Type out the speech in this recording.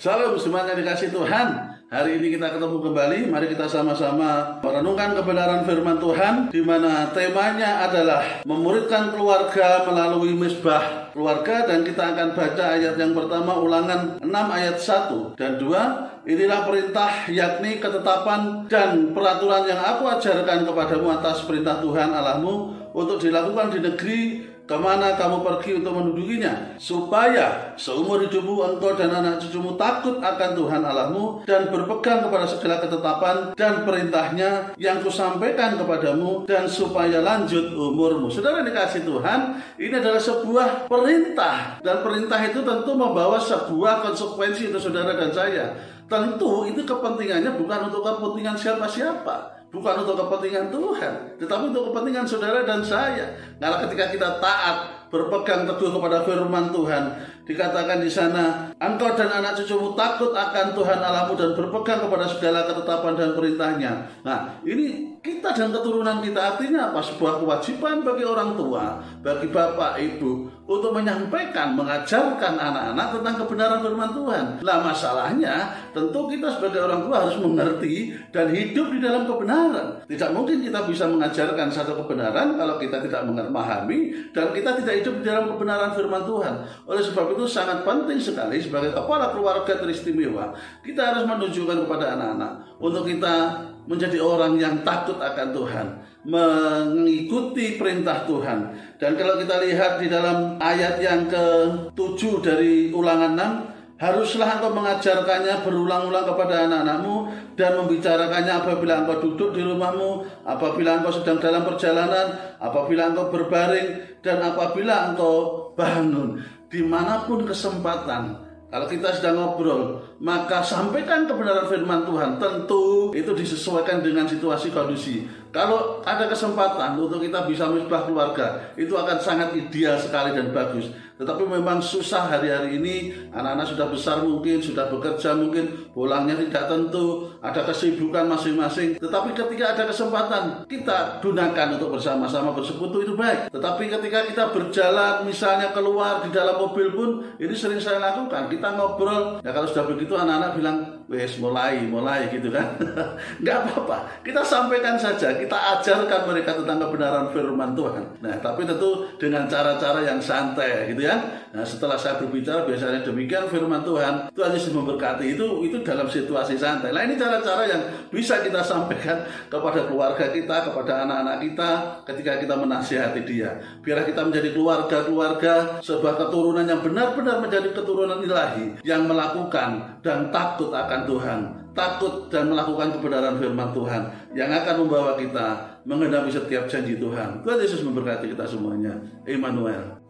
Salam semuanya dikasih Tuhan. Hari ini kita ketemu kembali. Mari kita sama-sama merenungkan kebenaran firman Tuhan di mana temanya adalah memuridkan keluarga melalui misbah keluarga dan kita akan baca ayat yang pertama Ulangan 6 ayat 1 dan 2. Inilah perintah yakni ketetapan dan peraturan yang aku ajarkan kepadamu atas perintah Tuhan Allahmu untuk dilakukan di negeri ke mana kamu pergi untuk mendudukinya supaya seumur hidupmu engkau dan anak cucumu takut akan Tuhan Allahmu dan berpegang kepada segala ketetapan dan perintahnya yang kusampaikan kepadamu dan supaya lanjut umurmu. Saudara dikasih Tuhan ini adalah sebuah perintah. Dan perintah itu tentu membawa sebuah konsekuensi untuk saudara dan saya tentu itu kepentingannya bukan untuk kepentingan siapa-siapa bukan untuk kepentingan Tuhan, tetapi untuk kepentingan saudara dan saya. Karena ketika kita taat, berpegang teguh kepada firman Tuhan, dikatakan di sana, engkau dan anak cucumu takut akan Tuhan Allahmu dan berpegang kepada segala ketetapan dan perintahnya. Nah, ini kita dan keturunan kita artinya apa? Sebuah kewajiban bagi orang tua, bagi bapak, ibu untuk menyampaikan, mengajarkan anak-anak tentang kebenaran firman Tuhan. Nah, masalahnya tentu kita sebagai orang tua harus mengerti dan hidup di dalam kebenaran. Tidak mungkin kita bisa mengajarkan satu kebenaran kalau kita tidak memahami dan kita tidak hidup dalam kebenaran firman Tuhan. Oleh sebab itu sangat penting sekali sebagai kepala keluarga teristimewa kita harus menunjukkan kepada anak-anak untuk kita menjadi orang yang takut akan Tuhan, mengikuti perintah Tuhan. Dan kalau kita lihat di dalam ayat yang ke-7 dari Ulangan 6, haruslah engkau mengajarkannya berulang-ulang kepada anak-anakmu dan membicarakannya apabila engkau duduk di rumahmu, apabila engkau sedang dalam perjalanan, apabila engkau berbaring, dan apabila engkau bangun. Di mana pun kesempatan, kalau kita sedang ngobrol, maka sampaikan kebenaran firman Tuhan. Tentu itu disesuaikan dengan situasi kondisi. Kalau ada kesempatan untuk kita bisa misbah keluarga, itu akan sangat ideal sekali dan bagus. Tetapi memang susah hari-hari ini, anak-anak sudah besar mungkin, sudah bekerja mungkin, pulangnya tidak tentu, ada kesibukan masing-masing. Tetapi ketika ada kesempatan, kita gunakan untuk bersama-sama bersekutu itu baik. Tetapi ketika kita berjalan, misalnya keluar di dalam mobil pun, ini sering saya lakukan. Kita ngobrol, ya kalau sudah begitu anak-anak bilang, wes mulai, mulai gitu kan. Nggak apa-apa, kita sampaikan saja, kita ajarkan mereka tentang kebenaran firman Tuhan. Nah, tapi tentu dengan cara-cara yang santai gitu ya. Nah, setelah saya berbicara biasanya demikian firman Tuhan, Tuhan Yesus memberkati itu itu dalam situasi santai. Nah, ini cara-cara yang bisa kita sampaikan kepada keluarga kita, kepada anak-anak kita ketika kita menasihati dia. Biar kita menjadi keluarga-keluarga sebuah keturunan yang benar-benar menjadi keturunan ilahi yang melakukan dan takut akan Tuhan takut dan melakukan kebenaran firman Tuhan yang akan membawa kita mengenapi setiap janji Tuhan. Tuhan Yesus memberkati kita semuanya. Emmanuel.